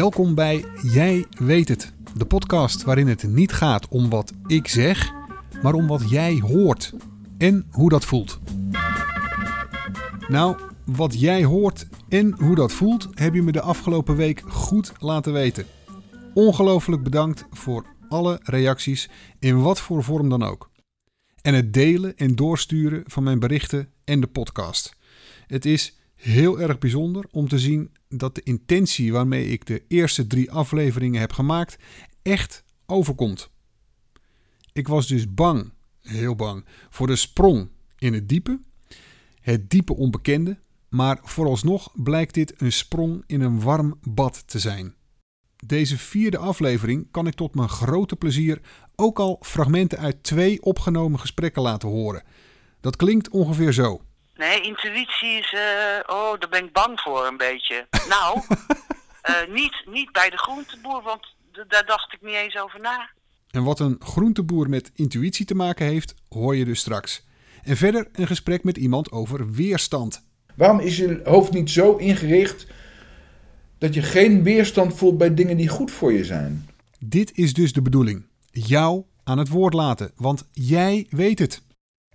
Welkom bij Jij weet het, de podcast waarin het niet gaat om wat ik zeg, maar om wat jij hoort en hoe dat voelt. Nou, wat jij hoort en hoe dat voelt, heb je me de afgelopen week goed laten weten. Ongelooflijk bedankt voor alle reacties in wat voor vorm dan ook. En het delen en doorsturen van mijn berichten en de podcast. Het is heel erg bijzonder om te zien dat de intentie waarmee ik de eerste drie afleveringen heb gemaakt echt overkomt. Ik was dus bang, heel bang, voor de sprong in het diepe, het diepe onbekende, maar vooralsnog blijkt dit een sprong in een warm bad te zijn. Deze vierde aflevering kan ik tot mijn grote plezier ook al fragmenten uit twee opgenomen gesprekken laten horen. Dat klinkt ongeveer zo. Nee, intuïtie is. eh, oh, daar ben ik bang voor een beetje. Nou, eh, niet, niet bij de groenteboer, want d- daar dacht ik niet eens over na. En wat een groenteboer met intuïtie te maken heeft, hoor je dus straks. En verder een gesprek met iemand over weerstand. Waarom is je hoofd niet zo ingericht dat je geen weerstand voelt bij dingen die goed voor je zijn? Dit is dus de bedoeling. Jou aan het woord laten, want jij weet het.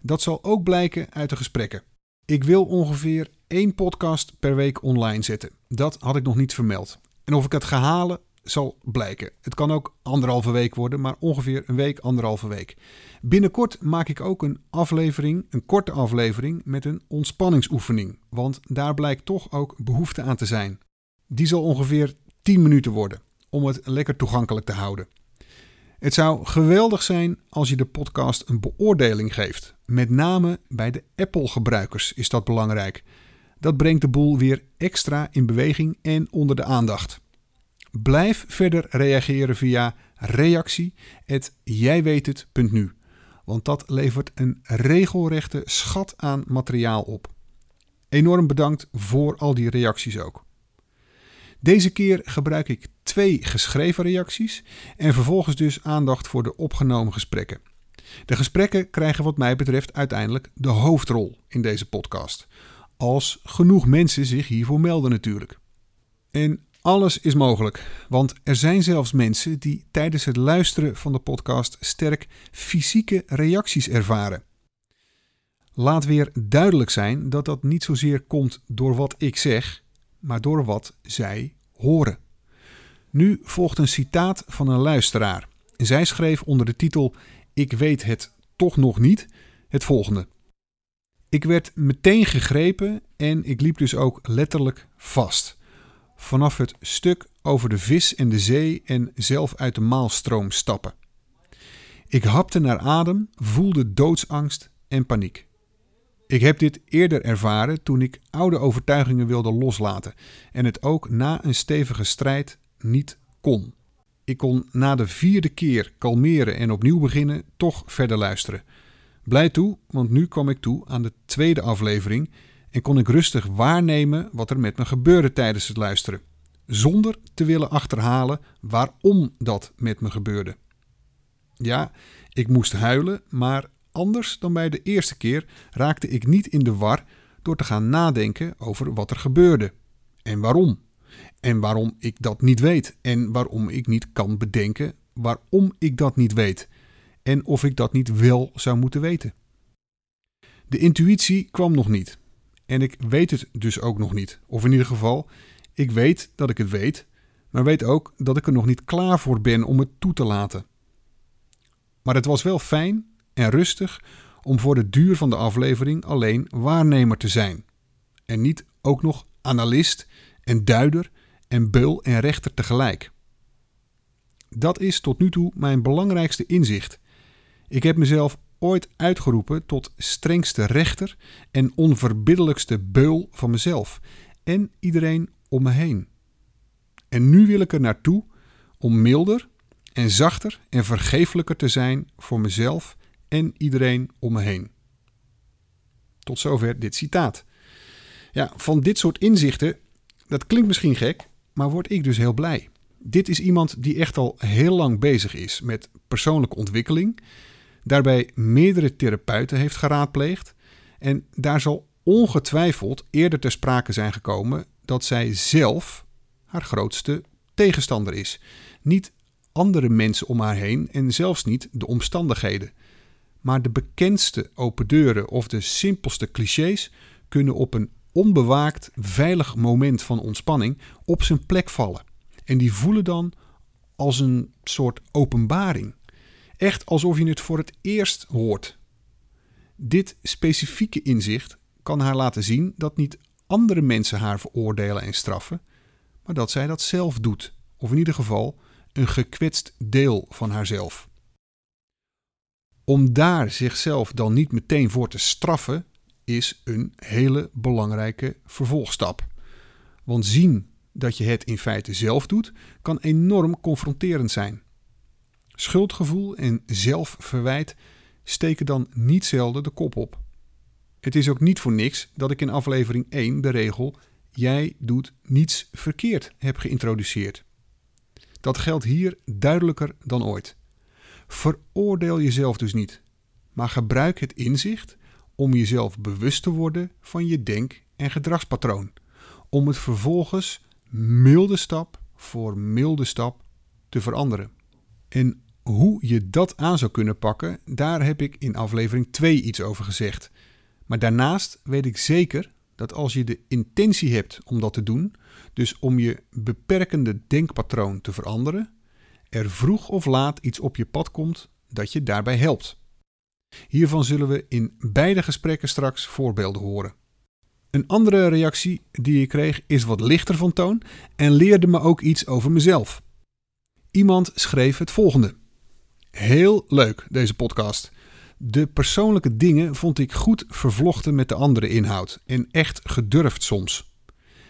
Dat zal ook blijken uit de gesprekken. Ik wil ongeveer één podcast per week online zetten. Dat had ik nog niet vermeld. En of ik het ga halen, zal blijken. Het kan ook anderhalve week worden, maar ongeveer een week, anderhalve week. Binnenkort maak ik ook een aflevering, een korte aflevering met een ontspanningsoefening. Want daar blijkt toch ook behoefte aan te zijn. Die zal ongeveer 10 minuten worden, om het lekker toegankelijk te houden. Het zou geweldig zijn als je de podcast een beoordeling geeft. Met name bij de Apple-gebruikers is dat belangrijk. Dat brengt de boel weer extra in beweging en onder de aandacht. Blijf verder reageren via reactie@jijweethet.nu, want dat levert een regelrechte schat aan materiaal op. Enorm bedankt voor al die reacties ook. Deze keer gebruik ik twee geschreven reacties en vervolgens dus aandacht voor de opgenomen gesprekken. De gesprekken krijgen wat mij betreft uiteindelijk de hoofdrol in deze podcast. Als genoeg mensen zich hiervoor melden natuurlijk. En alles is mogelijk, want er zijn zelfs mensen die tijdens het luisteren van de podcast sterk fysieke reacties ervaren. Laat weer duidelijk zijn dat dat niet zozeer komt door wat ik zeg, maar door wat zij horen. Nu volgt een citaat van een luisteraar. Zij schreef onder de titel Ik weet het toch nog niet het volgende. Ik werd meteen gegrepen en ik liep dus ook letterlijk vast. Vanaf het stuk over de vis en de zee en zelf uit de maalstroom stappen. Ik hapte naar adem, voelde doodsangst en paniek. Ik heb dit eerder ervaren toen ik oude overtuigingen wilde loslaten en het ook na een stevige strijd niet kon. Ik kon na de vierde keer kalmeren en opnieuw beginnen toch verder luisteren. Blij toe, want nu kwam ik toe aan de tweede aflevering en kon ik rustig waarnemen wat er met me gebeurde tijdens het luisteren, zonder te willen achterhalen waarom dat met me gebeurde. Ja, ik moest huilen, maar anders dan bij de eerste keer raakte ik niet in de war door te gaan nadenken over wat er gebeurde en waarom. En waarom ik dat niet weet en waarom ik niet kan bedenken waarom ik dat niet weet en of ik dat niet wel zou moeten weten. De intuïtie kwam nog niet en ik weet het dus ook nog niet. Of in ieder geval, ik weet dat ik het weet, maar weet ook dat ik er nog niet klaar voor ben om het toe te laten. Maar het was wel fijn en rustig om voor de duur van de aflevering alleen waarnemer te zijn. En niet ook nog analist en duider en beul en rechter tegelijk. Dat is tot nu toe mijn belangrijkste inzicht. Ik heb mezelf ooit uitgeroepen tot strengste rechter en onverbiddelijkste beul van mezelf en iedereen om me heen. En nu wil ik er naartoe om milder en zachter en vergeeflijker te zijn voor mezelf en iedereen om me heen. Tot zover dit citaat. Ja, van dit soort inzichten, dat klinkt misschien gek, maar word ik dus heel blij. Dit is iemand die echt al heel lang bezig is met persoonlijke ontwikkeling, daarbij meerdere therapeuten heeft geraadpleegd en daar zal ongetwijfeld eerder ter sprake zijn gekomen dat zij zelf haar grootste tegenstander is. Niet andere mensen om haar heen en zelfs niet de omstandigheden. Maar de bekendste open deuren of de simpelste clichés kunnen op een onbewaakt, veilig moment van ontspanning op zijn plek vallen. En die voelen dan als een soort openbaring. Echt alsof je het voor het eerst hoort. Dit specifieke inzicht kan haar laten zien dat niet andere mensen haar veroordelen en straffen, maar dat zij dat zelf doet, of in ieder geval een gekwetst deel van haarzelf. Om daar zichzelf dan niet meteen voor te straffen, is een hele belangrijke vervolgstap. Want zien dat je het in feite zelf doet, kan enorm confronterend zijn. Schuldgevoel en zelfverwijt steken dan niet zelden de kop op. Het is ook niet voor niks dat ik in aflevering 1 de regel jij doet niets verkeerd heb geïntroduceerd. Dat geldt hier duidelijker dan ooit. Veroordeel jezelf dus niet, maar gebruik het inzicht om jezelf bewust te worden van je denk- en gedragspatroon, om het vervolgens milde stap voor milde stap te veranderen. En hoe je dat aan zou kunnen pakken, daar heb ik in aflevering 2 iets over gezegd. Maar daarnaast weet ik zeker dat als je de intentie hebt om dat te doen, dus om je beperkende denkpatroon te veranderen, er vroeg of laat iets op je pad komt dat je daarbij helpt. Hiervan zullen we in beide gesprekken straks voorbeelden horen. Een andere reactie die ik kreeg is wat lichter van toon en leerde me ook iets over mezelf. Iemand schreef het volgende. Heel leuk deze podcast. De persoonlijke dingen vond ik goed vervlochten met de andere inhoud en echt gedurfd soms.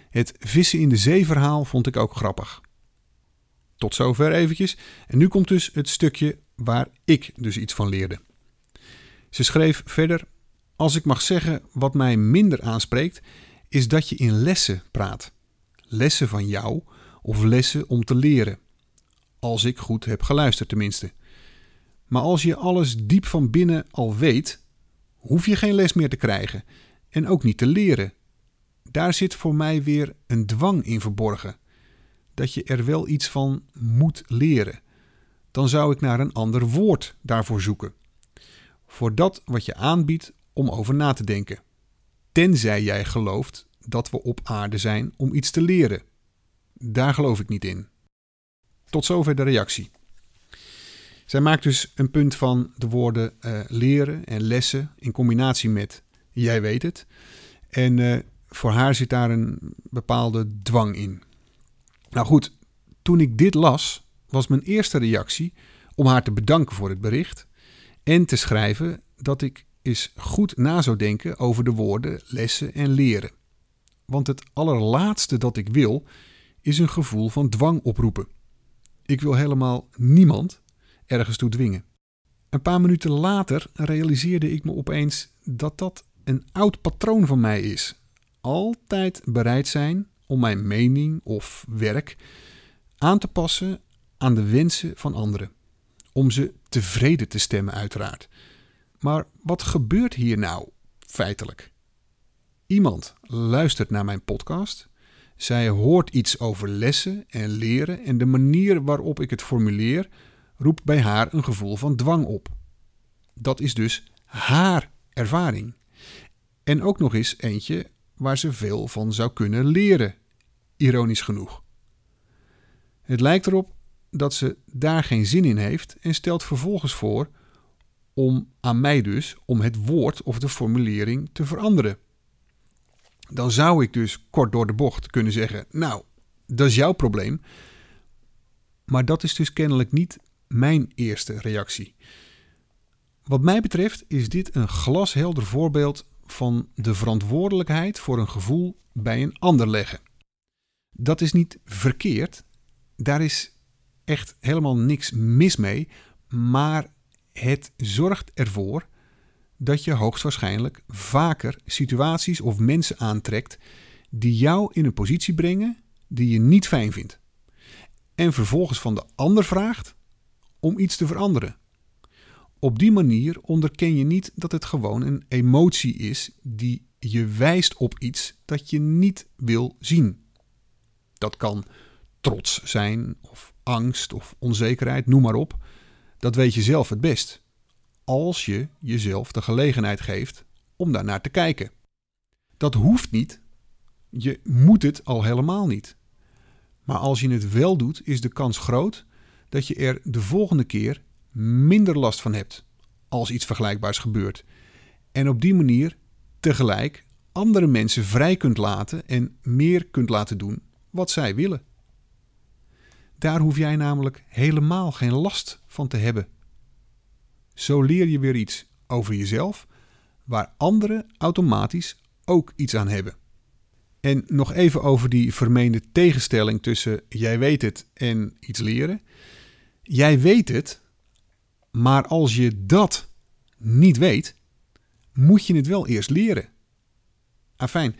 Het vissen in de zee verhaal vond ik ook grappig. Tot zover eventjes. En nu komt dus het stukje waar ik dus iets van leerde. Ze schreef verder: Als ik mag zeggen wat mij minder aanspreekt, is dat je in lessen praat. Lessen van jou of lessen om te leren. Als ik goed heb geluisterd, tenminste. Maar als je alles diep van binnen al weet, hoef je geen les meer te krijgen en ook niet te leren. Daar zit voor mij weer een dwang in verborgen. Dat je er wel iets van moet leren. Dan zou ik naar een ander woord daarvoor zoeken. Voor dat wat je aanbiedt om over na te denken. Tenzij jij gelooft dat we op aarde zijn om iets te leren. Daar geloof ik niet in. Tot zover de reactie. Zij maakt dus een punt van de woorden uh, leren en lessen in combinatie met jij weet het. En uh, voor haar zit daar een bepaalde dwang in. Nou goed, toen ik dit las, was mijn eerste reactie om haar te bedanken voor het bericht en te schrijven dat ik eens goed na zou denken over de woorden lessen en leren. Want het allerlaatste dat ik wil is een gevoel van dwang oproepen. Ik wil helemaal niemand ergens toe dwingen. Een paar minuten later realiseerde ik me opeens dat dat een oud patroon van mij is. Altijd bereid zijn om mijn mening of werk aan te passen aan de wensen van anderen. Om ze tevreden te stemmen, uiteraard. Maar wat gebeurt hier nou feitelijk? Iemand luistert naar mijn podcast. Zij hoort iets over lessen en leren en de manier waarop ik het formuleer roept bij haar een gevoel van dwang op. Dat is dus haar ervaring. En ook nog eens eentje waar ze veel van zou kunnen leren, ironisch genoeg. Het lijkt erop dat ze daar geen zin in heeft en stelt vervolgens voor om aan mij dus om het woord of de formulering te veranderen. Dan zou ik dus kort door de bocht kunnen zeggen: Nou, dat is jouw probleem. Maar dat is dus kennelijk niet mijn eerste reactie. Wat mij betreft is dit een glashelder voorbeeld van de verantwoordelijkheid voor een gevoel bij een ander leggen. Dat is niet verkeerd, daar is echt helemaal niks mis mee, maar het zorgt ervoor dat je hoogstwaarschijnlijk vaker situaties of mensen aantrekt die jou in een positie brengen die je niet fijn vindt. En vervolgens van de ander vraagt om iets te veranderen. Op die manier onderken je niet dat het gewoon een emotie is die je wijst op iets dat je niet wil zien. Dat kan trots zijn of angst of onzekerheid, noem maar op. Dat weet je zelf het best. Als je jezelf de gelegenheid geeft om daar naar te kijken. Dat hoeft niet. Je moet het al helemaal niet. Maar als je het wel doet, is de kans groot dat je er de volgende keer minder last van hebt als iets vergelijkbaars gebeurt. En op die manier tegelijk andere mensen vrij kunt laten en meer kunt laten doen wat zij willen. Daar hoef jij namelijk helemaal geen last van te hebben. Zo leer je weer iets over jezelf, waar anderen automatisch ook iets aan hebben. En nog even over die vermeende tegenstelling tussen jij weet het en iets leren. Jij weet het, maar als je dat niet weet, moet je het wel eerst leren. Afijn,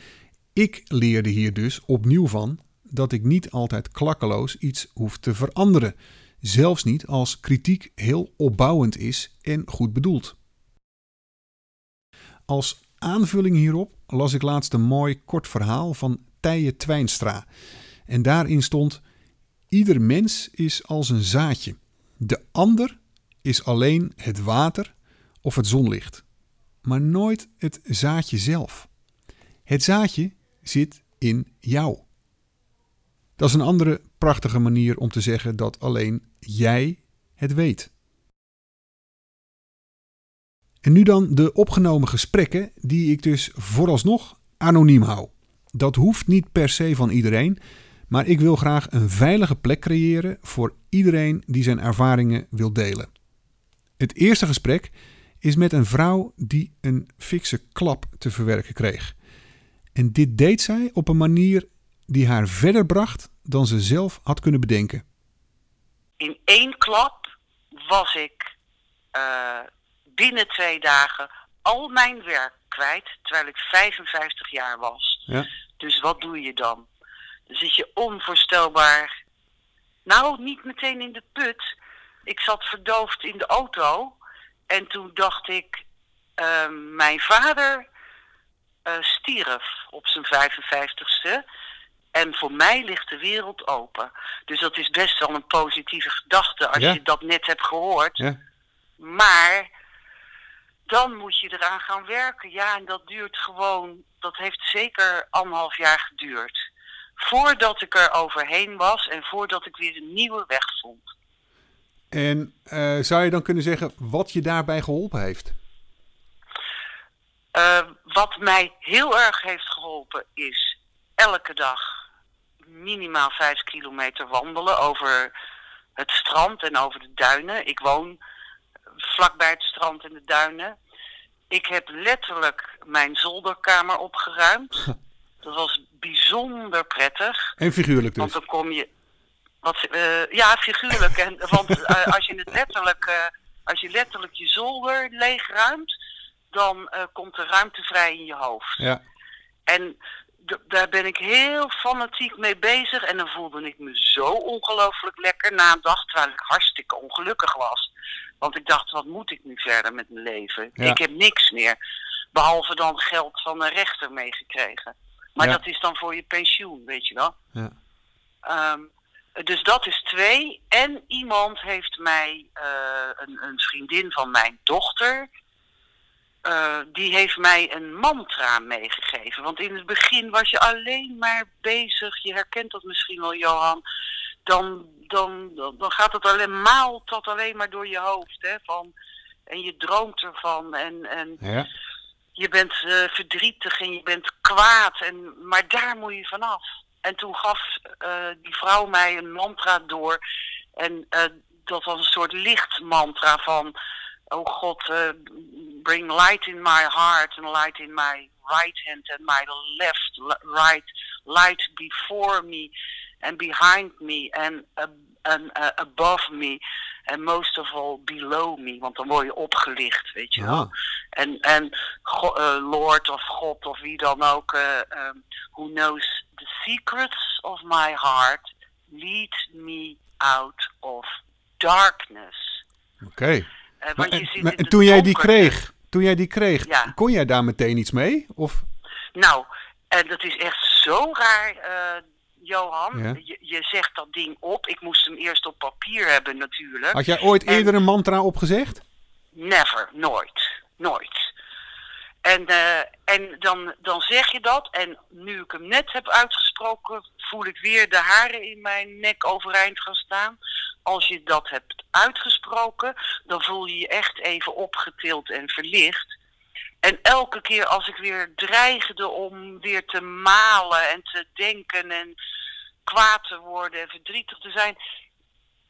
ik leerde hier dus opnieuw van dat ik niet altijd klakkeloos iets hoef te veranderen, zelfs niet als kritiek heel opbouwend is en goed bedoeld. Als aanvulling hierop las ik laatst een mooi kort verhaal van Tije Twijnstra. En daarin stond: Ieder mens is als een zaadje. De ander is alleen het water of het zonlicht, maar nooit het zaadje zelf. Het zaadje zit in jou. Dat is een andere prachtige manier om te zeggen dat alleen jij het weet. En nu dan de opgenomen gesprekken die ik dus vooralsnog anoniem hou. Dat hoeft niet per se van iedereen, maar ik wil graag een veilige plek creëren voor iedereen die zijn ervaringen wil delen. Het eerste gesprek is met een vrouw die een fikse klap te verwerken kreeg. En dit deed zij op een manier die haar verder bracht dan ze zelf had kunnen bedenken. In één klap was ik uh, binnen twee dagen al mijn werk kwijt, terwijl ik 55 jaar was. Ja. Dus wat doe je dan? Dan zit je onvoorstelbaar. Nou, niet meteen in de put. Ik zat verdoofd in de auto. En toen dacht ik, uh, mijn vader uh, stierf op zijn 55ste. En voor mij ligt de wereld open. Dus dat is best wel een positieve gedachte als Ja. je dat net hebt gehoord. Ja. Maar dan moet je eraan gaan werken. Ja, en dat duurt gewoon, dat heeft zeker anderhalf jaar geduurd. Voordat ik er overheen was en voordat ik weer een nieuwe weg vond. En eh, zou je dan kunnen zeggen wat je daarbij geholpen heeft? Eh, wat mij heel erg heeft geholpen is elke dag minimaal vijf kilometer wandelen over het strand en over de duinen. Ik woon vlakbij het strand en de duinen. Ik heb letterlijk mijn zolderkamer opgeruimd. Dat was bijzonder prettig. En figuurlijk Want dus. dan kom je. Wat, eh, ja, figuurlijk. En, want eh, als, je het letterlijk, eh, als je letterlijk je zolder leegruimt, dan komt er ruimte vrij in je hoofd. Ja. En daar ben ik heel fanatiek mee bezig. En dan voelde ik me zo ongelooflijk lekker na een dag, terwijl ik hartstikke ongelukkig was. Want ik dacht, wat moet ik nu verder met mijn leven? Ja. Ik heb niks meer. Behalve dan geld van een rechter meegekregen. Maar Ja. dat is dan voor je pensioen, weet je wel. Ja. Ehm, dus dat is twee. En iemand heeft mij, eh, een, een vriendin van mijn dochter, eh, die heeft mij een mantra meegegeven. Want in het begin was je alleen maar bezig, je herkent dat misschien wel, Johan. Dan, dan, dan, gaat het alleen, maalt dat alleen maar door je hoofd. Hè, van, en je droomt ervan. En, en Ja. je bent eh, verdrietig en je bent kwaad. En, maar daar moet je vanaf. En toen gaf eh, die vrouw mij een mantra door. En eh, dat was een soort lichtmantra van... Oh God, eh, bring light in my heart and light in my right hand and my left, right, light before me and behind me and, uh, and uh, above me and most of all below me. Want dan word je opgelicht, weet je wel. En, en Go- eh, Lord of God of wie dan ook, who knows the secrets of my heart, lead me out of darkness. Oké. Eh, Maar, en- maar en toen jij die kreeg, toen jij die kreeg, Ja. kon jij daar meteen iets mee? Of? Nou, en dat is echt zo raar. eh, Johan. Ja. Je, je zegt dat ding op. Ik moest hem eerst op papier hebben natuurlijk. Had jij ooit En- eerder een mantra opgezegd? Never, nooit, nooit. En, eh, en dan, dan zeg je dat. En nu ik hem net heb uitgesproken, voel ik weer de haren in mijn nek overeind gaan staan. Als je dat hebt uitgesproken, dan voel je je echt even opgetild en verlicht. En elke keer als ik weer dreigde om weer te malen en te denken en kwaad te worden en verdrietig te zijn,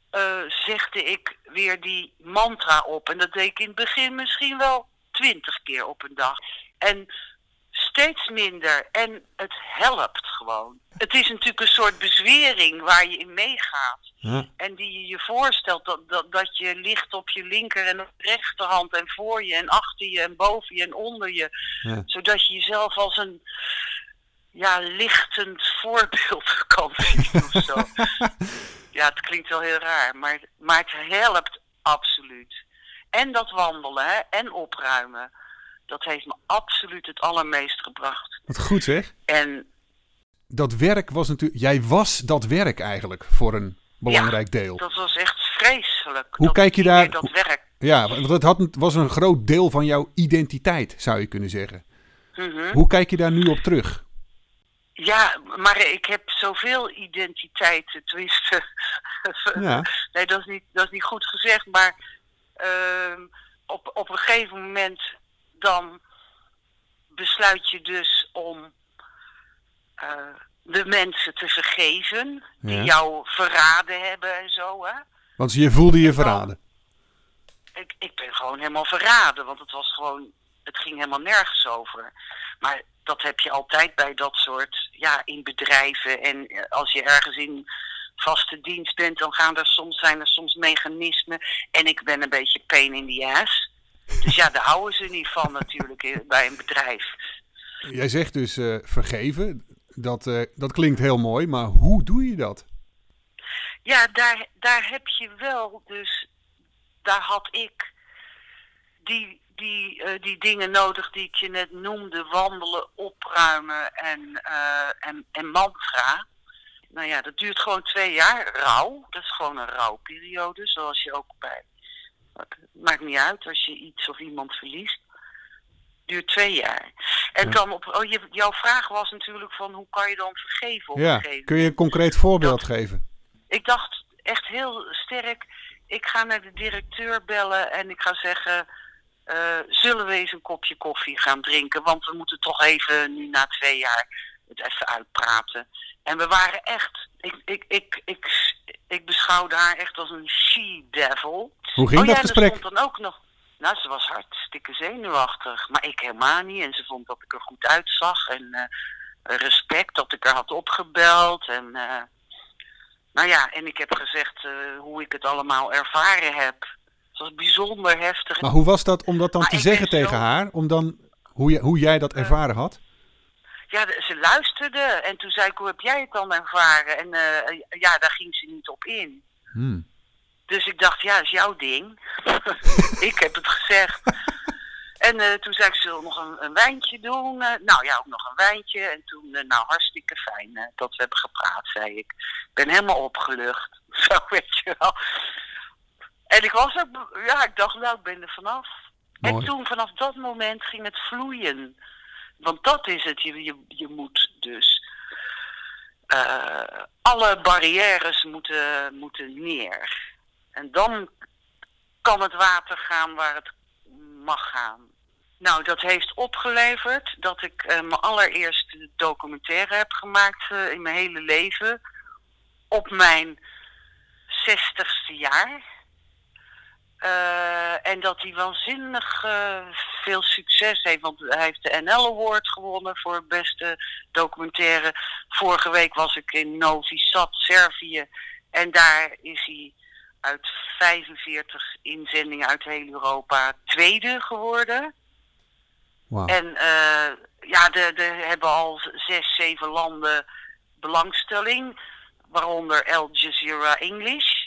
eh, zegde ik weer die mantra op. En dat deed ik in het begin misschien wel twintig keer op een dag. En steeds minder. En het helpt gewoon. Het is natuurlijk een soort bezwering waar je in meegaat. Ja. En die je je voorstelt dat, dat, dat je ligt op je linker en op rechterhand en voor je en achter je en boven je en onder je. Ja. Zodat je jezelf als een ja, lichtend voorbeeld kan zien of zo. ja, het klinkt wel heel raar, maar, maar het helpt absoluut. En dat wandelen hè, en opruimen, dat heeft me absoluut het allermeest gebracht. Wat goed zeg. En Dat werk was natuurlijk... Jij was dat werk eigenlijk voor een belangrijk deel. dat was echt vreselijk. Hoe dat, kijk je daar- Dat werk. Ja, want het had, was een groot deel van jouw identiteit, zou je kunnen zeggen. Mhm. Hoe kijk je daar nu op terug? Ja, maar ik heb zoveel identiteiten, tenminste. Ja. Nee, dat is niet, dat is niet goed gezegd, maar ehm, op, op een gegeven moment dan besluit je dus om eh, de mensen te vergeven die Ja. jou verraden hebben en zo. Hè? Want je voelde je verraden. Ik, ik ben gewoon helemaal verraden, want het was gewoon, het ging helemaal nergens over. Maar dat heb je altijd bij dat soort, ja, in bedrijven en eh, als je ergens in vaste dienst bent, dan gaan er soms, zijn er soms mechanismen. En ik ben een beetje pain in the ass. Dus ja, daar houden ze niet van natuurlijk bij een bedrijf. Jij zegt dus eh, vergeven. Dat, eh, dat klinkt heel mooi, maar hoe doe je dat? Ja, daar, daar heb je wel, dus daar had ik die, die, eh, die dingen nodig die ik je net noemde: wandelen, opruimen en, en, en mantra. Nou ja, dat duurt gewoon twee jaar. Rouw, dat is gewoon een rouwperiode, zoals je ook bij. Maakt niet uit als je iets of iemand verliest. Duurt twee jaar. En Ja. dan op. Oh, je, jouw vraag was natuurlijk van hoe kan je dan vergeven op Ja, gegeven kun je een concreet voorbeeld Dat- geven? ik dacht echt heel sterk, ik ga naar de directeur bellen en ik ga zeggen, eh, zullen we eens een kopje koffie gaan drinken? Want we moeten toch even nu na twee jaar het even uitpraten. En we waren echt, ik, ik, ik, ik, ik beschouwde haar echt als een she-devil. Hoe ging oh, dat ja, gesprek? Er stond dan ook nog, nou ze was hartstikke zenuwachtig, maar ik helemaal niet. En ze vond dat ik er goed uitzag en eh, respect dat ik haar had opgebeld en... eh, nou ja, en ik heb gezegd eh, hoe ik het allemaal ervaren heb. Het was bijzonder heftig. Maar hoe was dat om dat dan Maar te zeggen zo- tegen haar? Om dan, hoe, je, hoe jij dat ervaren had? Ja, ze luisterde en toen zei ik, hoe heb jij het dan ervaren? En eh, ja, daar ging ze niet op in. Hmm. Dus ik dacht, ja, is jouw ding. ik heb het gezegd. En eh, toen zei ik, zullen we nog een, een wijntje doen? Eh, nou ja, ook nog een wijntje. En toen, nou, hartstikke fijn dat we hebben gepraat, zei ik. Ik ben helemaal opgelucht. Zo, weet je wel. En ik was ook, ja, ik dacht, nou, ik ben er vanaf. Mooi. En toen, vanaf dat moment, ging het vloeien. Want dat is het, je, je, je moet dus... eh, alle barrières moeten, moeten neer. En dan kan het water gaan waar het mag gaan. Nou, dat heeft opgeleverd dat ik eh, mijn allereerste documentaire heb gemaakt eh, in mijn hele leven. Op mijn zestigste jaar. Eh, en dat hij waanzinnig eh, veel succes heeft. Want hij heeft de NL Award gewonnen voor beste documentaire. Vorige week was ik in Novi Sad, Servië. En daar is hij uit 45 inzendingen uit heel Europa tweede geworden. En eh, ja, er er hebben al zes, zeven landen belangstelling. Waaronder Al Jazeera English.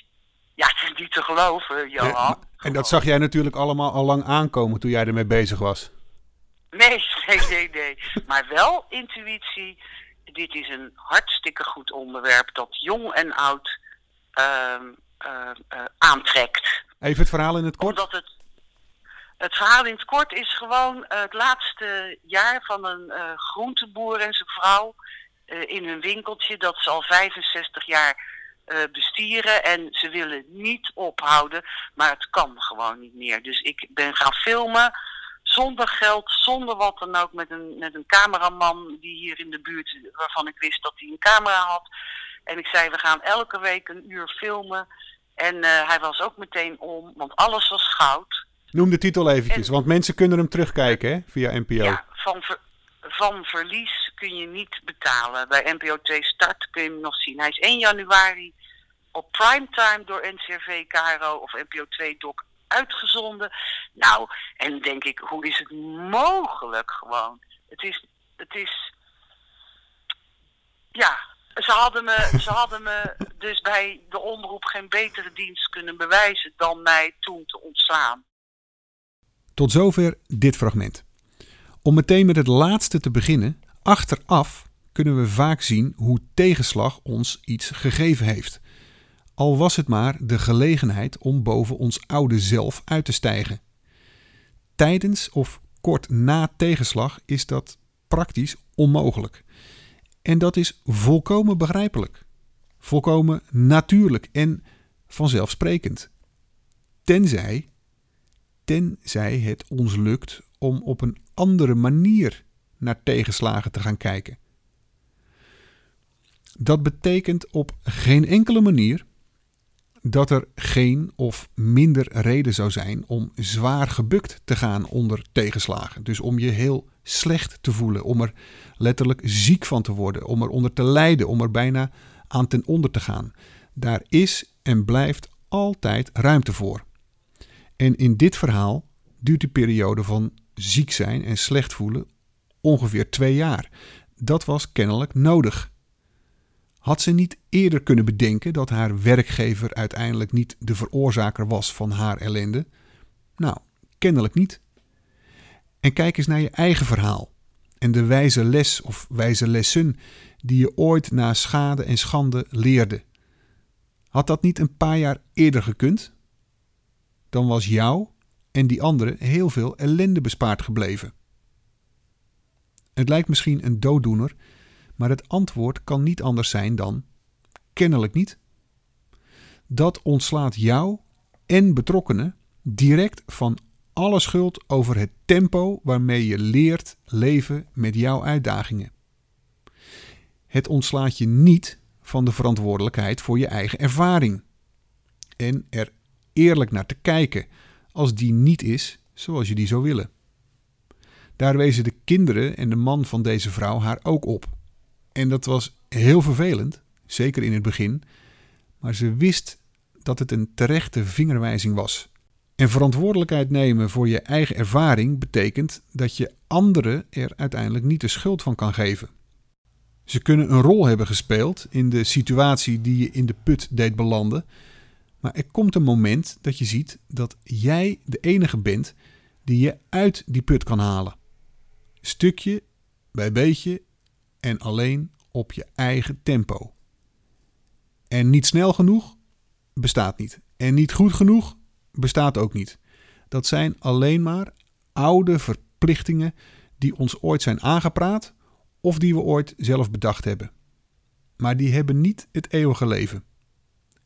Ja, het is niet te geloven, Eh, Johan. maar- en dat zag jij natuurlijk allemaal al lang aankomen toen jij ermee bezig was. Nee, nee, nee, nee. Maar wel intuïtie dit is een hartstikke goed onderwerp dat jong en oud ehm, eh, eh, aantrekt. Even het verhaal in het kort. Omdat het, het verhaal in het kort is gewoon het laatste jaar van een groenteboer en zijn vrouw in hun winkeltje dat ze al 65 jaar eh, bestieren en ze willen niet ophouden, maar het kan gewoon niet meer. Dus ik ben gaan filmen zonder geld, zonder wat dan ook, met een, met een cameraman die hier in de buurt, waarvan ik wist dat hij een camera had. En ik zei, we gaan elke week een uur filmen. En eh, hij was ook meteen om, want alles was goud. Noem de titel eventjes, En- want mensen kunnen hem terugkijken hè, via NPO. Ja, van, ver- van verlies kun je niet betalen. Bij NPO 2 Start kun je hem nog zien. Hij is 1 januari op primetime door NCRV, KRO of NPO 2 Doc uitgezonden. Nou, en denk ik, hoe is het mogelijk gewoon? Het is, het is, ja, ze hadden, me, ze hadden me dus bij de omroep geen betere dienst kunnen bewijzen dan mij toen te ontslaan. Tot zover dit fragment. Om meteen met het laatste te beginnen, achteraf kunnen we vaak zien hoe tegenslag ons iets gegeven heeft. Al was het maar de gelegenheid om boven ons oude zelf uit te stijgen. Tijdens of kort na tegenslag is dat praktisch onmogelijk. En dat is volkomen begrijpelijk, volkomen natuurlijk en vanzelfsprekend. Tenzij tenzij het ons lukt om op een andere manier naar tegenslagen te gaan kijken. Dat betekent op geen enkele manier dat er geen of minder reden zou zijn om zwaar gebukt te gaan onder tegenslagen. Dus om je heel slecht te voelen, om er letterlijk ziek van te worden, om er onder te lijden, om er bijna aan ten onder te gaan. Daar is en blijft altijd ruimte voor. En in dit verhaal duurt die periode van ziek zijn en slecht voelen ongeveer twee jaar. Dat was kennelijk nodig. Had ze niet eerder kunnen bedenken dat haar werkgever uiteindelijk niet de veroorzaker was van haar ellende? Nou, kennelijk niet. En kijk eens naar je eigen verhaal en de wijze les of wijze lessen die je ooit na schade en schande leerde. Had dat niet een paar jaar eerder gekund? Dan was jou en die anderen heel veel ellende bespaard gebleven. Het lijkt misschien een dooddoener, maar het antwoord kan niet anders zijn dan kennelijk niet. Dat ontslaat jou en betrokkenen direct van alle schuld over het tempo waarmee je leert leven met jouw uitdagingen. Het ontslaat je niet van de verantwoordelijkheid voor je eigen ervaring en er eerlijk naar te kijken als die niet is zoals je die zou willen. Daar wezen de kinderen en de man van deze vrouw haar ook op. En dat was heel vervelend, zeker in het begin, maar ze wist dat het een terechte vingerwijzing was. En verantwoordelijkheid nemen voor je eigen ervaring betekent dat je anderen er uiteindelijk niet de schuld van kan geven. Ze kunnen een rol hebben gespeeld in de situatie die je in de put deed belanden, maar er komt een moment dat je ziet dat jij de enige bent die je uit die put kan halen. Stukje bij beetje en alleen op je eigen tempo. En niet snel genoeg bestaat niet. En niet goed genoeg bestaat ook niet. Dat zijn alleen maar oude verplichtingen die ons ooit zijn aangepraat of die we ooit zelf bedacht hebben. Maar die hebben niet het eeuwige leven.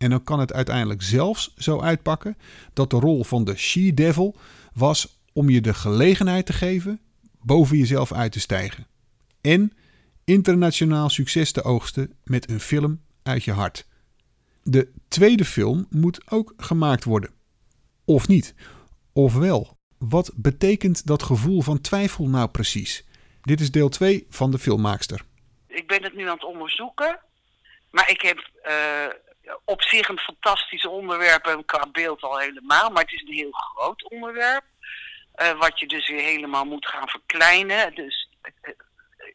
En dan kan het uiteindelijk zelfs zo uitpakken dat de rol van de she-devil was om je de gelegenheid te geven boven jezelf uit te stijgen. En internationaal succes te oogsten met een film uit je hart. De tweede film moet ook gemaakt worden. Of niet? Ofwel, wat betekent dat gevoel van twijfel nou precies? Dit is deel 2 van de filmmaakster. Ik ben het nu aan het onderzoeken. Maar ik heb eh, op zich een fantastisch onderwerp en qua beeld al helemaal. Maar het is een heel groot onderwerp. eh, wat je dus weer helemaal moet gaan verkleinen. Dus eh,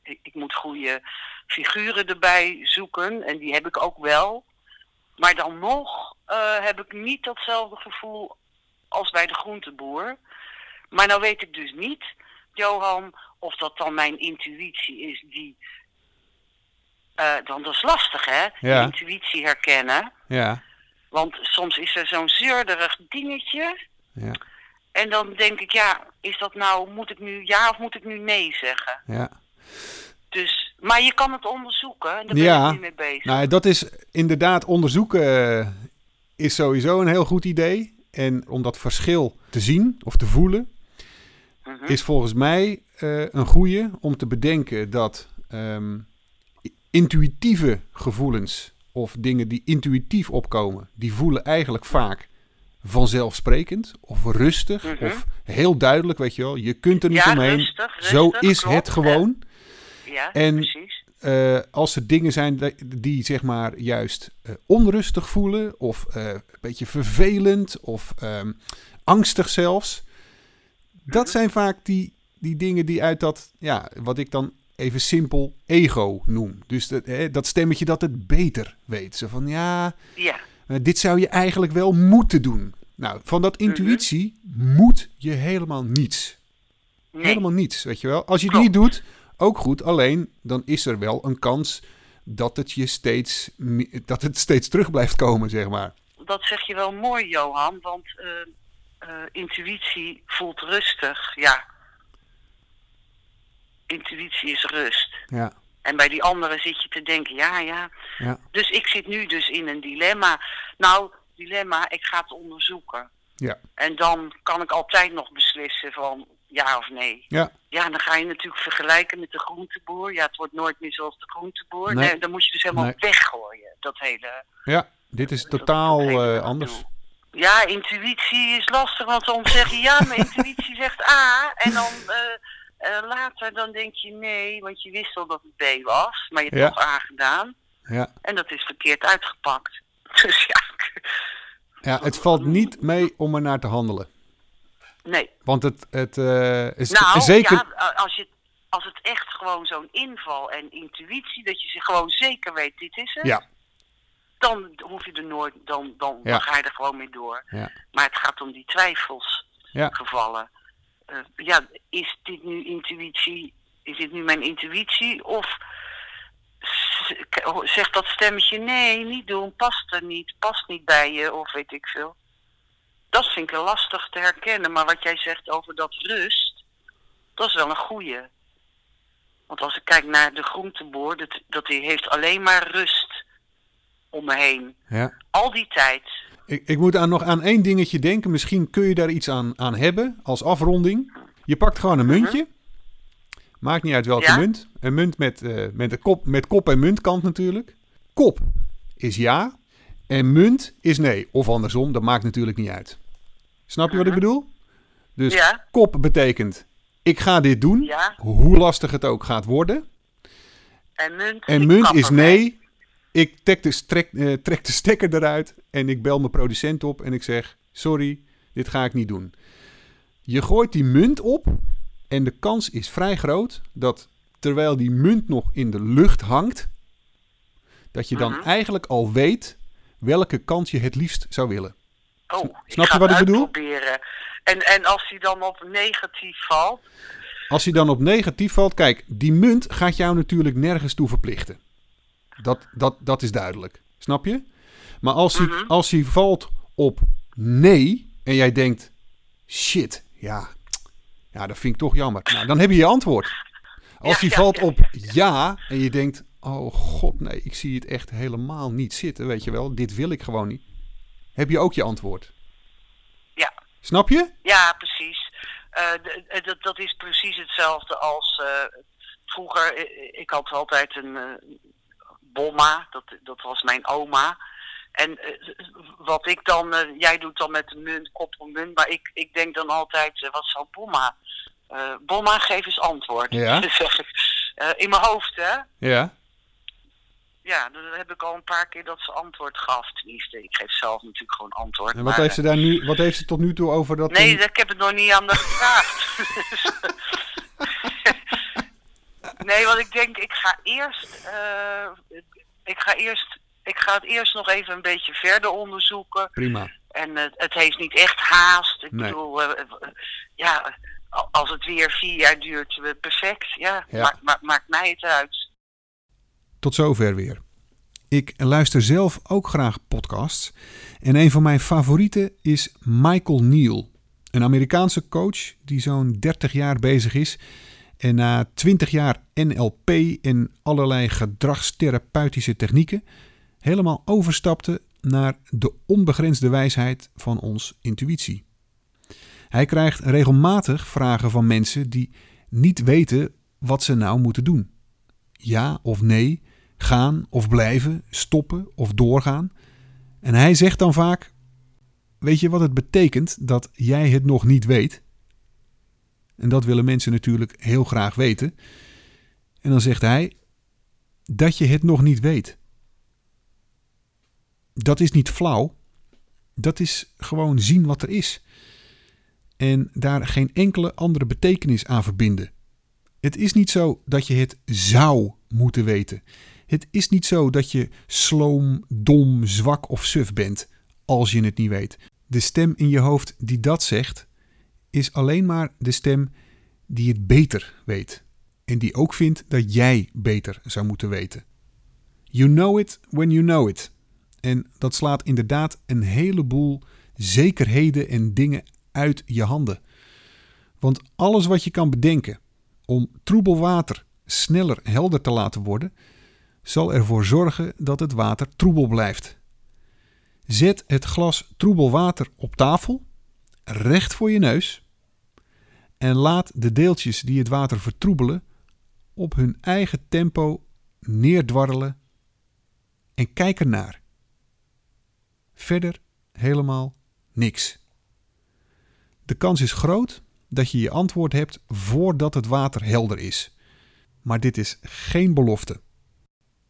ik, ik moet goede figuren erbij zoeken. En die heb ik ook wel. Maar dan nog eh, heb ik niet datzelfde gevoel als bij de groenteboer. Maar nou weet ik dus niet, Johan, of dat dan mijn intuïtie is die Eh, dan dat is lastig, hè? Ja. Intuïtie herkennen. Ja, Want soms is er zo'n zeurderig dingetje. ja, En dan denk ik, ja, is dat nou, moet ik nu ja of moet ik nu nee zeggen? ja. Dus, maar je kan het onderzoeken. En daar ben Ja. ik nu mee bezig. Nou, dat is inderdaad onderzoeken eh, is sowieso een heel goed idee. En om dat verschil te zien of te voelen, Mhm. is volgens mij eh, een goede om te bedenken dat ehm, intuïtieve gevoelens of dingen die intuïtief opkomen, die voelen eigenlijk vaak vanzelfsprekend of rustig Mhm. of heel duidelijk, weet je wel. Je kunt er niet Ja, omheen. rustig, Zo is klopt, het gewoon. Ja, en- precies. Eh, als er dingen zijn die, die zeg maar juist eh, onrustig voelen of eh, een beetje vervelend of ehm, angstig zelfs. Dat Mhm. zijn vaak die, die dingen die uit dat, ja, wat ik dan even simpel ego noem. Dus dat, hè, dat stemmetje dat het beter weet. Zo van, ja, Ja, dit zou je eigenlijk wel moeten doen. Nou, van dat intuïtie moet je helemaal niets. nee. Helemaal niets, weet je wel. Als je het niet doet, ook goed. Alleen, dan is er wel een kans dat het je steeds, dat het steeds terug blijft komen, zeg maar. Dat zeg je wel mooi, Johan. Want eh, eh, intuïtie voelt rustig. Ja. Intuïtie is rust. Ja, En bij die anderen zit je te denken, ja, ja. ja, Dus ik zit nu dus in een dilemma. Nou, dilemma, ik ga het onderzoeken. ja, En dan kan ik altijd nog beslissen van ja of nee. ja, Ja, dan ga je natuurlijk vergelijken met de groenteboer. Ja, het wordt nooit meer zoals de groenteboer. Nee. Nee, dan moet je dus helemaal Nee. weggooien, dat hele... ja. Dit is totaal eh, anders. Ja, intuïtie is lastig, want dan zeg je ja, mijn intuïtie zegt A. En dan eh, eh, later dan denk je nee, want je wist al dat het B was. Maar je hebt Ja. toch A gedaan. Ja. En dat is verkeerd uitgepakt. Dus ja, ja, het valt niet mee om er naar te handelen. nee. Want het, het eh, is Nou, zeker... ja, als, je, als het echt gewoon zo'n inval en intuïtie, dat je ze gewoon zeker weet, dit is het. Ja. Dan hoef je er nooit, dan, dan, Ja. dan ga je er gewoon mee door. Ja. Maar het gaat om die twijfels Eh, ja, is dit nu intuïtie, is dit nu mijn intuïtie? Of zegt dat stemmetje, nee, niet doen, past er niet, past niet bij je, of weet ik veel. Dat vind ik lastig te herkennen, maar wat jij zegt over dat rust, dat is wel een goeie. Want als ik kijk naar de groenteboer, dat, dat die heeft alleen maar rust om me heen. Ja. Al die tijd. Ik, ik moet aan, nog aan één dingetje denken. Misschien kun je daar iets aan, aan hebben als afronding. Je pakt gewoon een muntje. Maakt niet uit welke Ja. munt. Een munt met, eh, met, de kop, met kop en muntkant natuurlijk. Kop is ja. En munt is nee. Of andersom, dat maakt natuurlijk niet uit. Snap je wat ik bedoel? Dus Ja. kop betekent ik ga dit doen. Ja. Hoe lastig het ook gaat worden. En munt, En is nee. Ik trek de, strek, eh, trek de stekker eruit en ik bel mijn producent op en ik zeg: Sorry, dit ga ik niet doen. Je gooit die munt op en de kans is vrij groot dat terwijl die munt nog in de lucht hangt, dat je dan Mhm. eigenlijk al weet welke kant je het liefst zou willen. Oh, Snap je wat ik bedoel? En, en als die dan op negatief valt, Als hij dan op negatief valt, kijk, die munt gaat jou natuurlijk nergens toe verplichten. Dat, dat, dat is duidelijk. Snap je? Maar als hij, Mhm. als hij valt op nee en jij denkt, shit, ja, ja, dat vind ik toch jammer. Nou, dan heb je je antwoord. Als Ja, hij ja, valt ja, op ja en je denkt, oh god, nee, ik zie het echt helemaal niet zitten, weet je wel, dit wil ik gewoon niet. Heb je ook je antwoord. ja, Snap je? ja, precies. Eh, dat, dat is precies hetzelfde als eh, vroeger. eh, Ik had altijd een bomma, dat, dat was mijn oma. En eh, wat ik dan, eh, jij doet dan met de munt, koppel munt, maar ik, ik denk dan altijd, eh, wat zou bomma? Bomma, geef eens antwoord. Ja. zeg ik. In mijn hoofd, hè? Ja. Ja, dan heb ik al een paar keer dat ze antwoord gaf. Tenminste, ik geef zelf natuurlijk gewoon antwoord. En wat maar, heeft ze daar nu, wat heeft ze tot nu toe over dat... Nee, ik heb het nog niet aan de gevraagd. nee, want ik denk, ik ga eerst, eh, ik ga eerst, ik ga het eerst nog even een beetje verder onderzoeken. Prima. En eh, het heeft niet echt haast. Ik Nee. bedoel, eh, ja, als het weer vier jaar duurt, perfect. Ja, maakt mij het uit. Tot zover weer. Ik luister zelf ook graag podcasts. En een van mijn favorieten is Michael Neal, een Amerikaanse coach die zo'n 30 jaar bezig is en na 20 jaar NLP en allerlei gedragstherapeutische technieken helemaal overstapte naar de onbegrensde wijsheid van ons intuïtie. Hij krijgt regelmatig vragen van mensen die niet weten wat ze nou moeten doen. Ja of nee, gaan of blijven, stoppen of doorgaan. En hij zegt dan vaak: Weet je wat het betekent dat jij het nog niet weet? En dat willen mensen natuurlijk heel graag weten. En dan zegt hij: Dat je het nog niet weet. Dat is niet flauw. Dat is gewoon zien wat er is. En daar geen enkele andere betekenis aan verbinden. Het is niet zo dat je het zou moeten weten. Het is niet zo dat je sloom, dom, zwak of suf bent als je het niet weet. De stem in je hoofd die dat zegt, is alleen maar de stem die het beter weet. En die ook vindt dat jij beter zou moeten weten. You know it when you know it. En dat slaat inderdaad een heleboel zekerheden en dingen uit je handen. Want alles wat je kan bedenken om troebel water sneller helder te laten worden, zal ervoor zorgen dat het water troebel blijft. Zet het glas troebel water op tafel, recht voor je neus, en laat de deeltjes die het water vertroebelen op hun eigen tempo neerdwarrelen en kijk ernaar. Verder helemaal niks. De kans is groot dat je je antwoord hebt voordat het water helder is. Maar dit is geen belofte.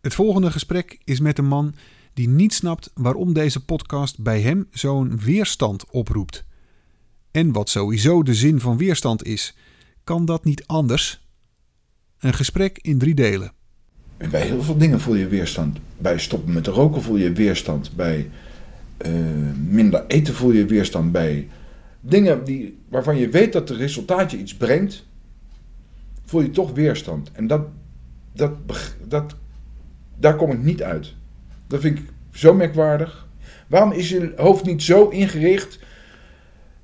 Het volgende gesprek is met een man die niet snapt waarom deze podcast bij hem zo'n weerstand oproept. En wat sowieso de zin van weerstand is, kan dat niet anders? Een gesprek in drie delen. Bij heel veel dingen voel je weerstand. Bij stoppen met roken voel je weerstand. Bij uh, minder eten voel je weerstand. Bij dingen die, waarvan je weet dat het resultaat je iets brengt, voel je toch weerstand. En dat, dat, dat, daar kom ik niet uit. Dat vind ik zo merkwaardig. Waarom is je hoofd niet zo ingericht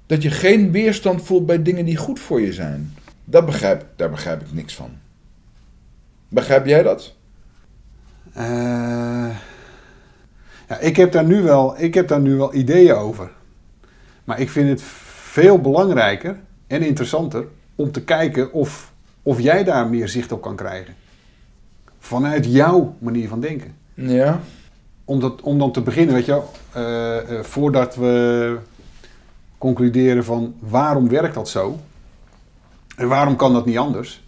dat je geen weerstand voelt bij dingen die goed voor je zijn? Dat begrijp, daar begrijp ik niks van. Begrijp jij dat? Uh, ja, ik, heb daar nu wel, ik heb daar nu wel ideeën over. Maar ik vind het veel belangrijker en interessanter om te kijken of, of jij daar meer zicht op kan krijgen. Vanuit jouw manier van denken. Ja. Om, dat, om dan te beginnen, weet je uh, uh, voordat we concluderen van waarom werkt dat zo en waarom kan dat niet anders.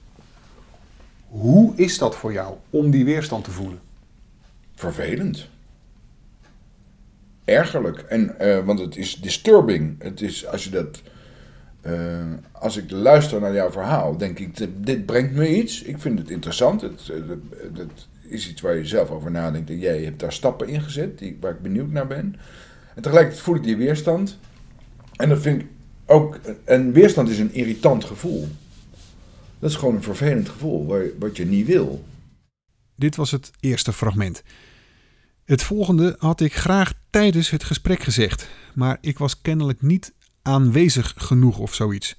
Hoe is dat voor jou om die weerstand te voelen? Vervelend ergerlijk. En, uh, want het is disturbing. Het is, als je dat... Uh, als ik luister naar jouw verhaal, denk ik, dit brengt me iets. Ik vind het interessant. Het, het is iets waar je zelf over nadenkt. En jij hebt daar stappen in gezet die, waar ik benieuwd naar ben. En tegelijkertijd voel ik die weerstand. En dat vind ik ook... En weerstand is een irritant gevoel. Dat is gewoon een vervelend gevoel, wat je niet wil. Dit was het eerste fragment. Het volgende had ik graag tijdens het gesprek gezegd, maar ik was kennelijk niet aanwezig genoeg of zoiets.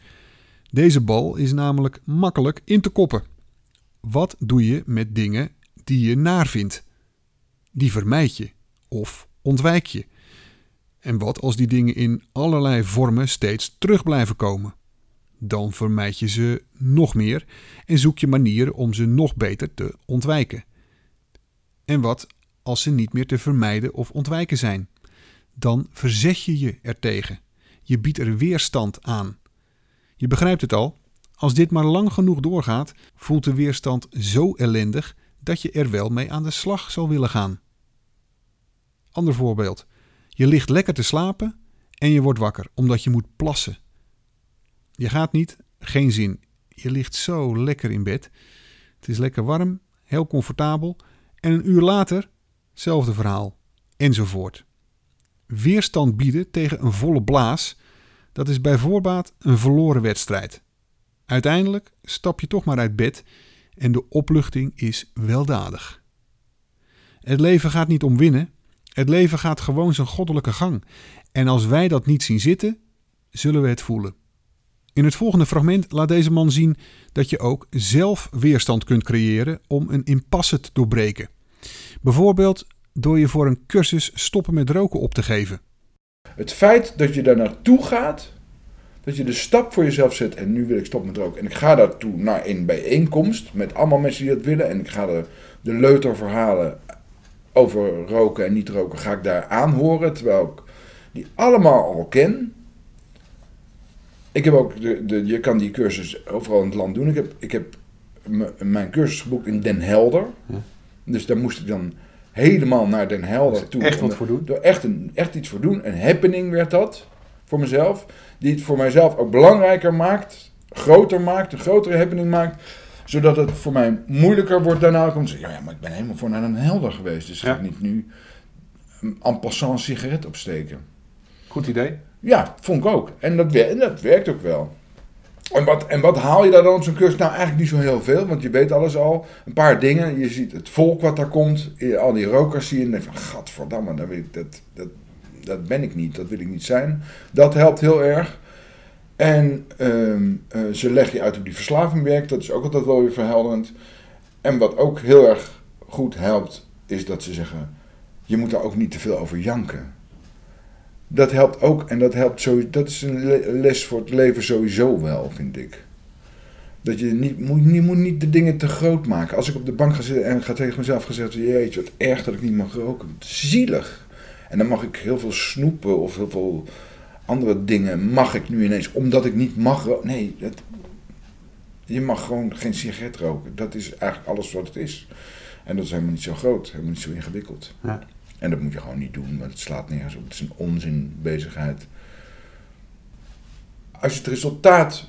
Deze bal is namelijk makkelijk in te koppen. Wat doe je met dingen die je naar vindt? Die vermijd je of ontwijk je. En wat als die dingen in allerlei vormen steeds terug blijven komen? Dan vermijd je ze nog meer en zoek je manieren om ze nog beter te ontwijken. En wat als ze niet meer te vermijden of ontwijken zijn. Dan verzet je je ertegen. Je biedt er weerstand aan. Je begrijpt het al, als dit maar lang genoeg doorgaat, voelt de weerstand zo ellendig dat je er wel mee aan de slag zal willen gaan. Ander voorbeeld. Je ligt lekker te slapen en je wordt wakker omdat je moet plassen. Je gaat niet, geen zin. Je ligt zo lekker in bed. Het is lekker warm, heel comfortabel en een uur later Zelfde verhaal. Enzovoort. Weerstand bieden tegen een volle blaas, dat is bij voorbaat een verloren wedstrijd. Uiteindelijk stap je toch maar uit bed en de opluchting is weldadig. Het leven gaat niet om winnen. Het leven gaat gewoon zijn goddelijke gang. En als wij dat niet zien zitten, zullen we het voelen. In het volgende fragment laat deze man zien dat je ook zelf weerstand kunt creëren om een impasse te doorbreken. Bijvoorbeeld door je voor een cursus stoppen met roken op te geven. Het feit dat je daar naartoe gaat, dat je de stap voor jezelf zet en nu wil ik stoppen met roken. En ik ga daartoe naar een bijeenkomst met allemaal mensen die dat willen. En ik ga de, de leuterverhalen over roken en niet roken ga ik daar aanhoren. Terwijl ik die allemaal al ken. Ik heb ook, de, de, je kan die cursus overal in het land doen. Ik heb, ik heb mijn cursus geboekt in Den Helder. Dus daar moest ik dan helemaal naar Den Helder toe. Echt wat voor doen? Door echt, een, echt iets voor doen. Een happening werd dat voor mezelf. Die het voor mijzelf ook belangrijker maakt, groter maakt, een grotere happening maakt. Zodat het voor mij moeilijker wordt daarna om te zeggen, ja, maar ik ben helemaal voor naar Den Helder geweest. Dus ga ik niet nu en passant een sigaret opsteken. Goed idee. Ja, vond ik ook. En dat, en dat werkt ook wel. En wat, en wat haal je daar dan op zo'n cursus? Nou, eigenlijk niet zo heel veel, want je weet alles al. Een paar dingen. Je ziet het volk wat daar komt. Al die rokers zie je. En denk van, gadverdamme, dat, weet ik, dat, dat, dat ben ik niet. Dat wil ik niet zijn. Dat helpt heel erg. En ehm, eh, ze leggen je uit hoe die verslaving werkt. Dat is ook altijd wel weer verhelderend. En wat ook heel erg goed helpt, is dat ze zeggen... Je moet daar ook niet te veel over janken dat helpt ook. En dat helpt sowieso. Dat is een les voor het leven sowieso wel, vind ik. Dat je niet moet, niet moet niet de dingen te groot maken. Als ik op de bank ga zitten en ga tegen mezelf gezegd: Jeetje, wat erg dat ik niet mag roken. Zielig. En dan mag ik heel veel snoepen of heel veel andere dingen. Mag ik nu ineens, omdat ik niet mag roken. Nee, dat, je mag gewoon geen sigaret roken. Dat is eigenlijk alles wat het is. En dat is helemaal niet zo groot, helemaal niet zo ingewikkeld. Ja. En dat moet je gewoon niet doen, want het slaat nergens op. Het is een onzinbezigheid. Als je het resultaat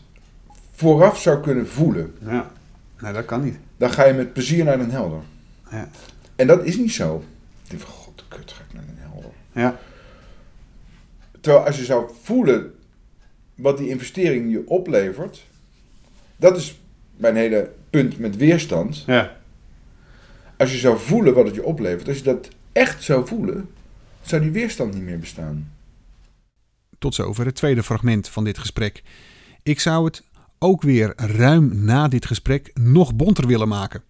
vooraf zou kunnen voelen. Ja, nee, dat kan niet. Dan ga je met plezier naar Den Helder. Ja. En dat is niet zo. Ik denk van, god, kut, ga ik naar Den Helder. Ja. Terwijl als je zou voelen wat die investering je oplevert. Dat is mijn hele punt met weerstand. Ja. Als je zou voelen wat het je oplevert, als je dat echt zou voelen, zou die weerstand niet meer bestaan. Tot zover het tweede fragment van dit gesprek. Ik zou het ook weer ruim na dit gesprek nog bonter willen maken.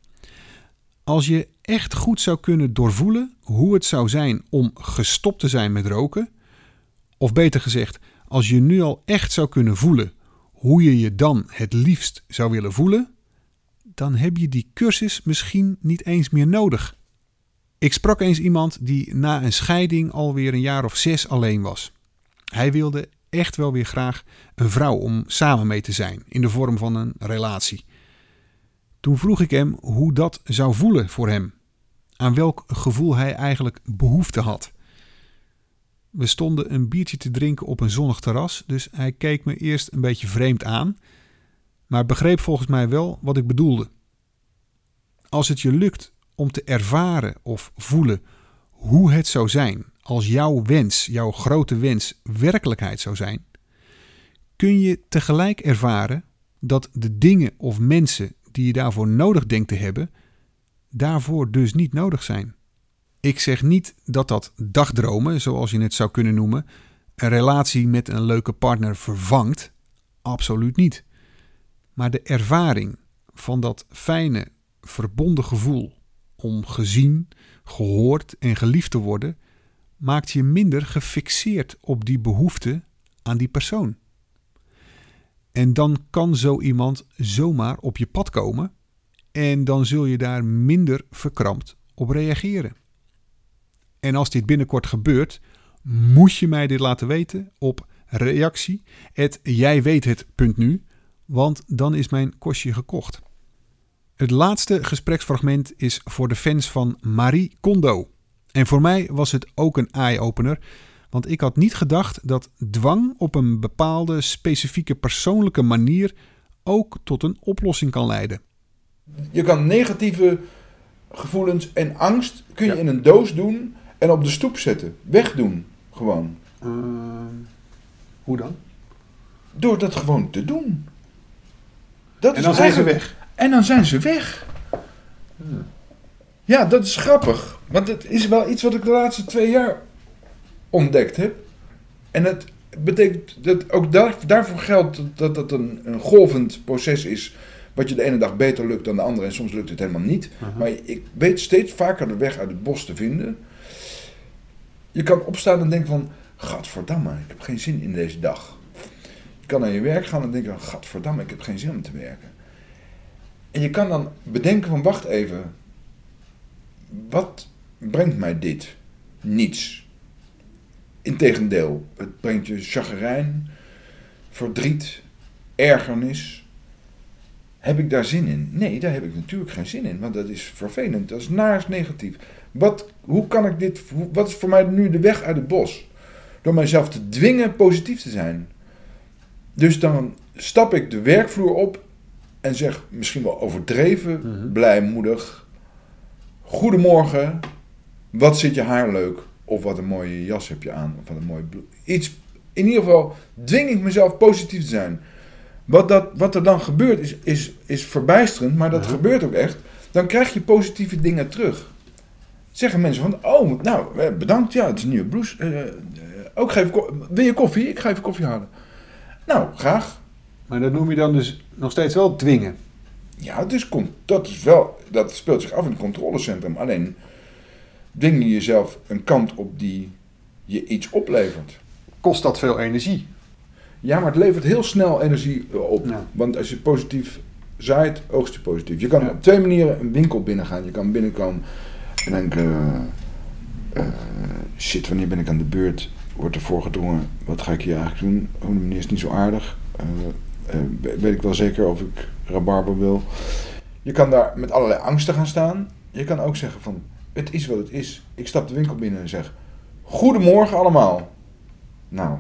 Als je echt goed zou kunnen doorvoelen hoe het zou zijn om gestopt te zijn met roken, of beter gezegd, als je nu al echt zou kunnen voelen hoe je je dan het liefst zou willen voelen, dan heb je die cursus misschien niet eens meer nodig. Ik sprak eens iemand die na een scheiding alweer een jaar of zes alleen was. Hij wilde echt wel weer graag een vrouw om samen mee te zijn in de vorm van een relatie. Toen vroeg ik hem hoe dat zou voelen voor hem, aan welk gevoel hij eigenlijk behoefte had. We stonden een biertje te drinken op een zonnig terras, dus hij keek me eerst een beetje vreemd aan, maar begreep volgens mij wel wat ik bedoelde. Als het je lukt om te ervaren of voelen hoe het zou zijn als jouw wens, jouw grote wens, werkelijkheid zou zijn, kun je tegelijk ervaren dat de dingen of mensen die je daarvoor nodig denkt te hebben, daarvoor dus niet nodig zijn. Ik zeg niet dat dat dagdromen, zoals je het zou kunnen noemen, een relatie met een leuke partner vervangt. Absoluut niet. Maar de ervaring van dat fijne, verbonden gevoel om gezien, gehoord en geliefd te worden, maakt je minder gefixeerd op die behoefte aan die persoon. En dan kan zo iemand zomaar op je pad komen en dan zul je daar minder verkrampt op reageren. En als dit binnenkort gebeurt, moet je mij dit laten weten op reactie. jij weet het punt nu, want dan is mijn kostje gekocht. Het laatste gespreksfragment is voor de fans van Marie Kondo. En voor mij was het ook een eye-opener, want ik had niet gedacht dat dwang op een bepaalde specifieke persoonlijke manier ook tot een oplossing kan leiden. Je kan negatieve gevoelens en angst kun je in een doos doen en op de stoep zetten. Wegdoen, gewoon. Uh, hoe dan? Door dat gewoon te doen. Dat en dan zijn ze weg. En dan zijn ze weg. Ja, dat is grappig. Want het is wel iets wat ik de laatste twee jaar ontdekt heb. En het betekent dat ook daar, daarvoor geldt dat dat een, een golvend proces is. Wat je de ene dag beter lukt dan de andere en soms lukt het helemaal niet. Maar ik weet steeds vaker de weg uit het bos te vinden. Je kan opstaan en denken van, gadverdamme, ik heb geen zin in deze dag. Je kan naar je werk gaan en denken, gadverdamme, ik heb geen zin om te werken. En je kan dan bedenken van, wacht even, wat brengt mij dit? Niets. Integendeel, het brengt je chagrijn, verdriet, ergernis. Heb ik daar zin in? Nee, daar heb ik natuurlijk geen zin in, want dat is vervelend, dat is naar is negatief. Wat, hoe kan ik dit, wat is voor mij nu de weg uit het bos? Door mijzelf te dwingen positief te zijn. Dus dan stap ik de werkvloer op en zeg misschien wel overdreven, Mhm. blijmoedig. Goedemorgen, wat zit je haar leuk? Of wat een mooie jas heb je aan? Of wat een mooie Iets, in ieder geval dwing ik mezelf positief te zijn. Wat, dat, wat er dan gebeurt is, is, is verbijsterend, maar dat gebeurt ook echt. Dan krijg je positieve dingen terug. Zeggen mensen van, oh, nou, bedankt, ja, het is een nieuwe blouse. Eh, eh, ook geef wil je koffie? Ik ga even koffie halen. Nou, graag. Maar dat noem je dan dus nog steeds wel dwingen. Ja, het is, con- dat is wel, dat speelt zich af in het controlecentrum. Alleen dwing je jezelf een kant op die je iets oplevert. Kost dat veel energie? Ja, maar het levert heel snel energie eh, op. Ja. Want als je positief zaait, oogst je positief. Je kan Ja. op twee manieren een winkel binnengaan. Je kan binnenkomen en denken... eh, eh, shit, wanneer ben ik aan de beurt? Wordt er voorgedrongen, wat ga ik hier eigenlijk doen? Oh, de meneer is niet zo aardig. Eh, we- weet ik wel zeker of ik rabarber wil. Je kan daar met allerlei angsten gaan staan. Je kan ook zeggen van, het is wat het is. Ik stap de winkel binnen en zeg... Goedemorgen allemaal. Nou,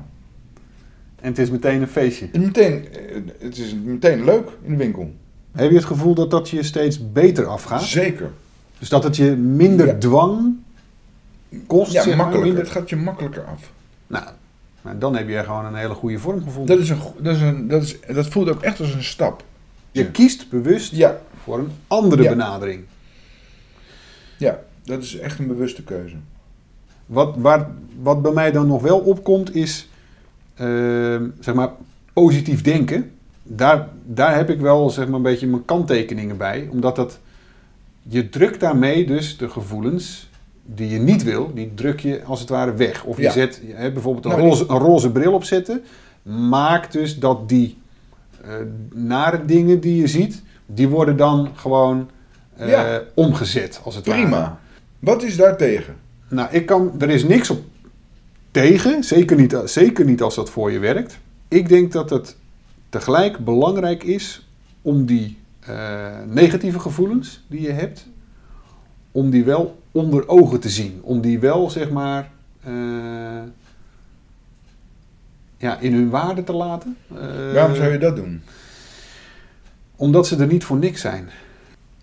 En het is meteen een feestje. en meteen, eh, het is meteen leuk in de winkel. Heb je het gevoel dat dat je steeds beter afgaat? Zeker. Dus dat het je minder Ja. dwang kost? Ja, makkelijker. minder- Het gaat je makkelijker af. Nou, dan heb je gewoon een hele goede vorm gevonden. Dat, is een, dat, is een, dat, is, dat voelt ook echt als een stap. Je Ja. kiest bewust Ja, voor een andere Ja. benadering. ja, dat is echt een bewuste keuze. Wat, waar, wat bij mij dan nog wel opkomt is, zeg maar, positief denken. Daar, daar heb ik wel zeg maar, een beetje mijn kanttekeningen bij. Omdat dat, je drukt daarmee dus de gevoelens die je niet wil, die druk je als het ware weg. Of je Ja. zet bijvoorbeeld een, Nou, roze, een roze bril opzetten. Maakt dus dat die eh, nare dingen die je ziet, die worden dan gewoon eh, Ja. omgezet als het ware. Prima. Wat is daar tegen? Nou, ik kan, er is niks op tegen. Zeker niet, zeker niet als dat voor je werkt. Ik denk dat het tegelijk belangrijk is om die eh, negatieve gevoelens die je hebt, om die wel onder ogen te zien. Om die wel, zeg maar, eh, ja, in hun waarde te laten. Eh, Waarom zou je dat doen? Omdat ze er niet voor niks zijn.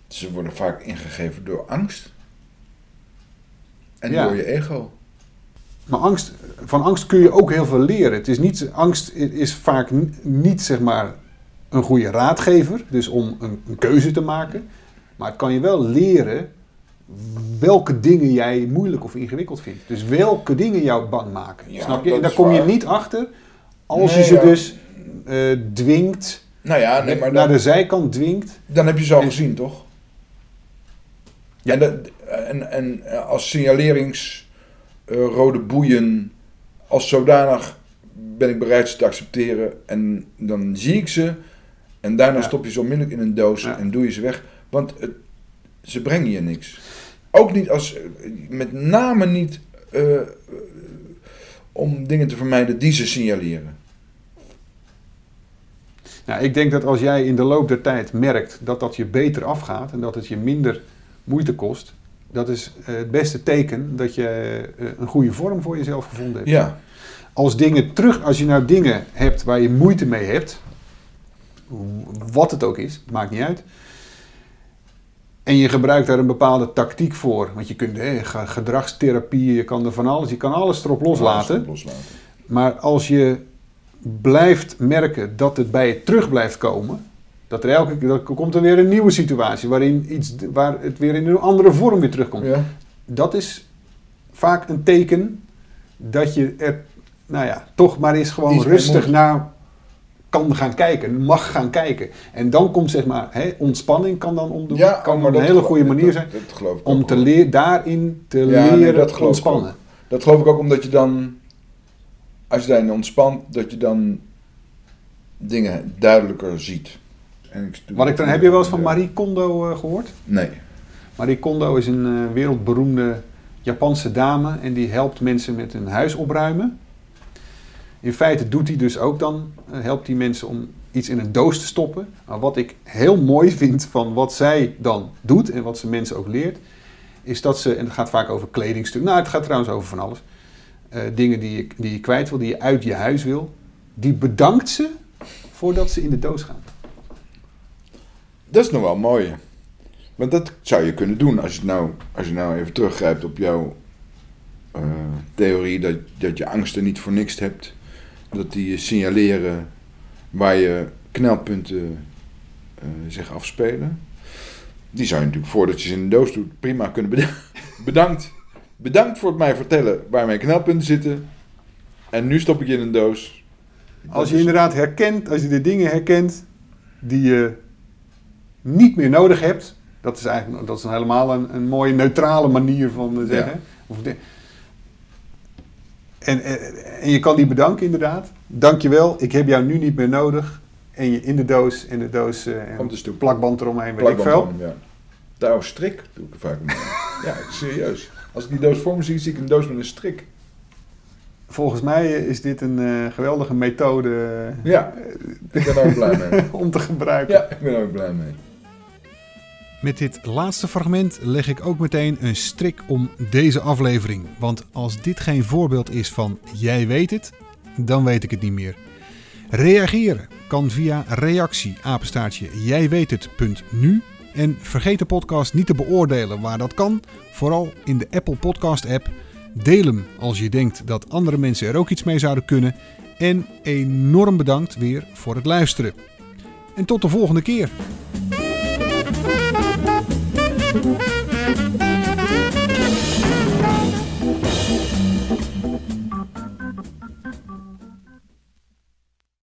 Ze worden vaak ingegeven door angst. En Ja. door je ego. Maar angst, van angst kun je ook heel veel leren. Het is niet, angst is vaak niet zeg maar een goede raadgever, dus om een, een keuze te maken. Maar het kan je wel leren welke dingen jij moeilijk of ingewikkeld vindt. Dus welke dingen jou bang maken. Ja, Snap je? En daar kom je waar. niet achter als Nee, je ze ja. dus eh, dwingt, Nou ja, nee, maar naar de zijkant dwingt. dan heb je ze al En- gezien, toch? Ja. En, dat, en, en als signalerings rode boeien, als zodanig ben ik bereid ze te accepteren. En dan zie ik ze. En daarna Ja. stop je ze onmiddellijk in een doos Ja. en doe je ze weg. Want het, ze brengen je niks. Ook niet als, met name niet eh, eh, om dingen te vermijden die ze signaleren. Nou, ik denk dat als jij in de loop der tijd merkt dat dat je beter afgaat en dat het je minder moeite kost, dat is eh, het beste teken dat je eh, een goede vorm voor jezelf gevonden hebt. Ja, Als dingen terug, als je nou dingen hebt waar je moeite mee hebt, wat het ook is, maakt niet uit. En je gebruikt daar een bepaalde tactiek voor. Want je kunt ge- gedragstherapie, je kan er van alles, je kan alles erop loslaten. loslaten. Maar als je blijft merken dat het bij je terug blijft komen, dat er elke keer dat komt er weer een nieuwe situatie waarin iets, waar het weer in een andere vorm weer terugkomt. Ja. Dat is vaak een teken dat je er, nou ja, toch maar eens gewoon Iets rustig naar kan gaan kijken, mag gaan kijken. En dan komt zeg maar, hè, ontspanning kan dan om de, Ja, kan maar een hele goede manier zijn Dat, geloof ik om te leer, daarin te Ja, leren nee, dat ontspannen. Dat geloof ik ook omdat je dan, als je daarin ontspant, dat je dan dingen duidelijker ziet. En ik, Wat ik dan, heb je wel eens van Marie Kondo eh, gehoord? Nee. Marie Kondo is een eh, wereldberoemde Japanse dame en die helpt mensen met hun huis opruimen. In feite doet hij dus ook dan, eh, helpt die mensen om iets in een doos te stoppen. Maar wat ik heel mooi vind van wat zij dan doet en wat ze mensen ook leert, is dat ze, en het gaat vaak over kledingstukken, nou het gaat trouwens over van alles, dingen die je, die je kwijt wil, die je uit je huis wil, die bedankt ze voordat ze in de doos gaan. Dat is nog wel mooi. Want dat zou je kunnen doen als je nou, als je nou even teruggrijpt op jouw eh, theorie dat, dat je angsten niet voor niks hebt. Dat die je signaleren waar je knelpunten eh, zich afspelen. Die zou je natuurlijk voordat je ze in de doos doet prima kunnen bedenken. Bedankt. Bedankt voor het mij vertellen waar mijn knelpunten zitten. En nu stop ik je in een doos. Als je is- inderdaad herkent, als je de dingen herkent die je niet meer nodig hebt, dat is eigenlijk dat is een helemaal een, een mooie neutrale manier van eh, zeggen. Of de- en, en, en je kan die bedanken inderdaad. Dankjewel, ik heb jou nu niet meer nodig. En je in de doos, in de doos eh, en stuk plakband eromheen, weet ik plakband veel. om, ja. Nou, strik doe ik er vaak mee. ja, serieus. Als ik die doos voor me zie, zie ik een doos met een strik. Volgens mij eh, is dit een eh, geweldige methode eh, Ja, ik ben er ook blij mee. om te gebruiken. Ja, ik ben er ook blij mee. Met dit laatste fragment leg ik ook meteen een strik om deze aflevering. Want als dit geen voorbeeld is van jij weet het, dan weet ik het niet meer. Reageren kan via reactie apenstaartje jijweethet.nu. En vergeet de podcast niet te beoordelen waar dat kan. Vooral in de Apple Podcast app. Deel hem als je denkt dat andere mensen er ook iets mee zouden kunnen. En enorm bedankt weer voor het luisteren. En tot de volgende keer. thank you.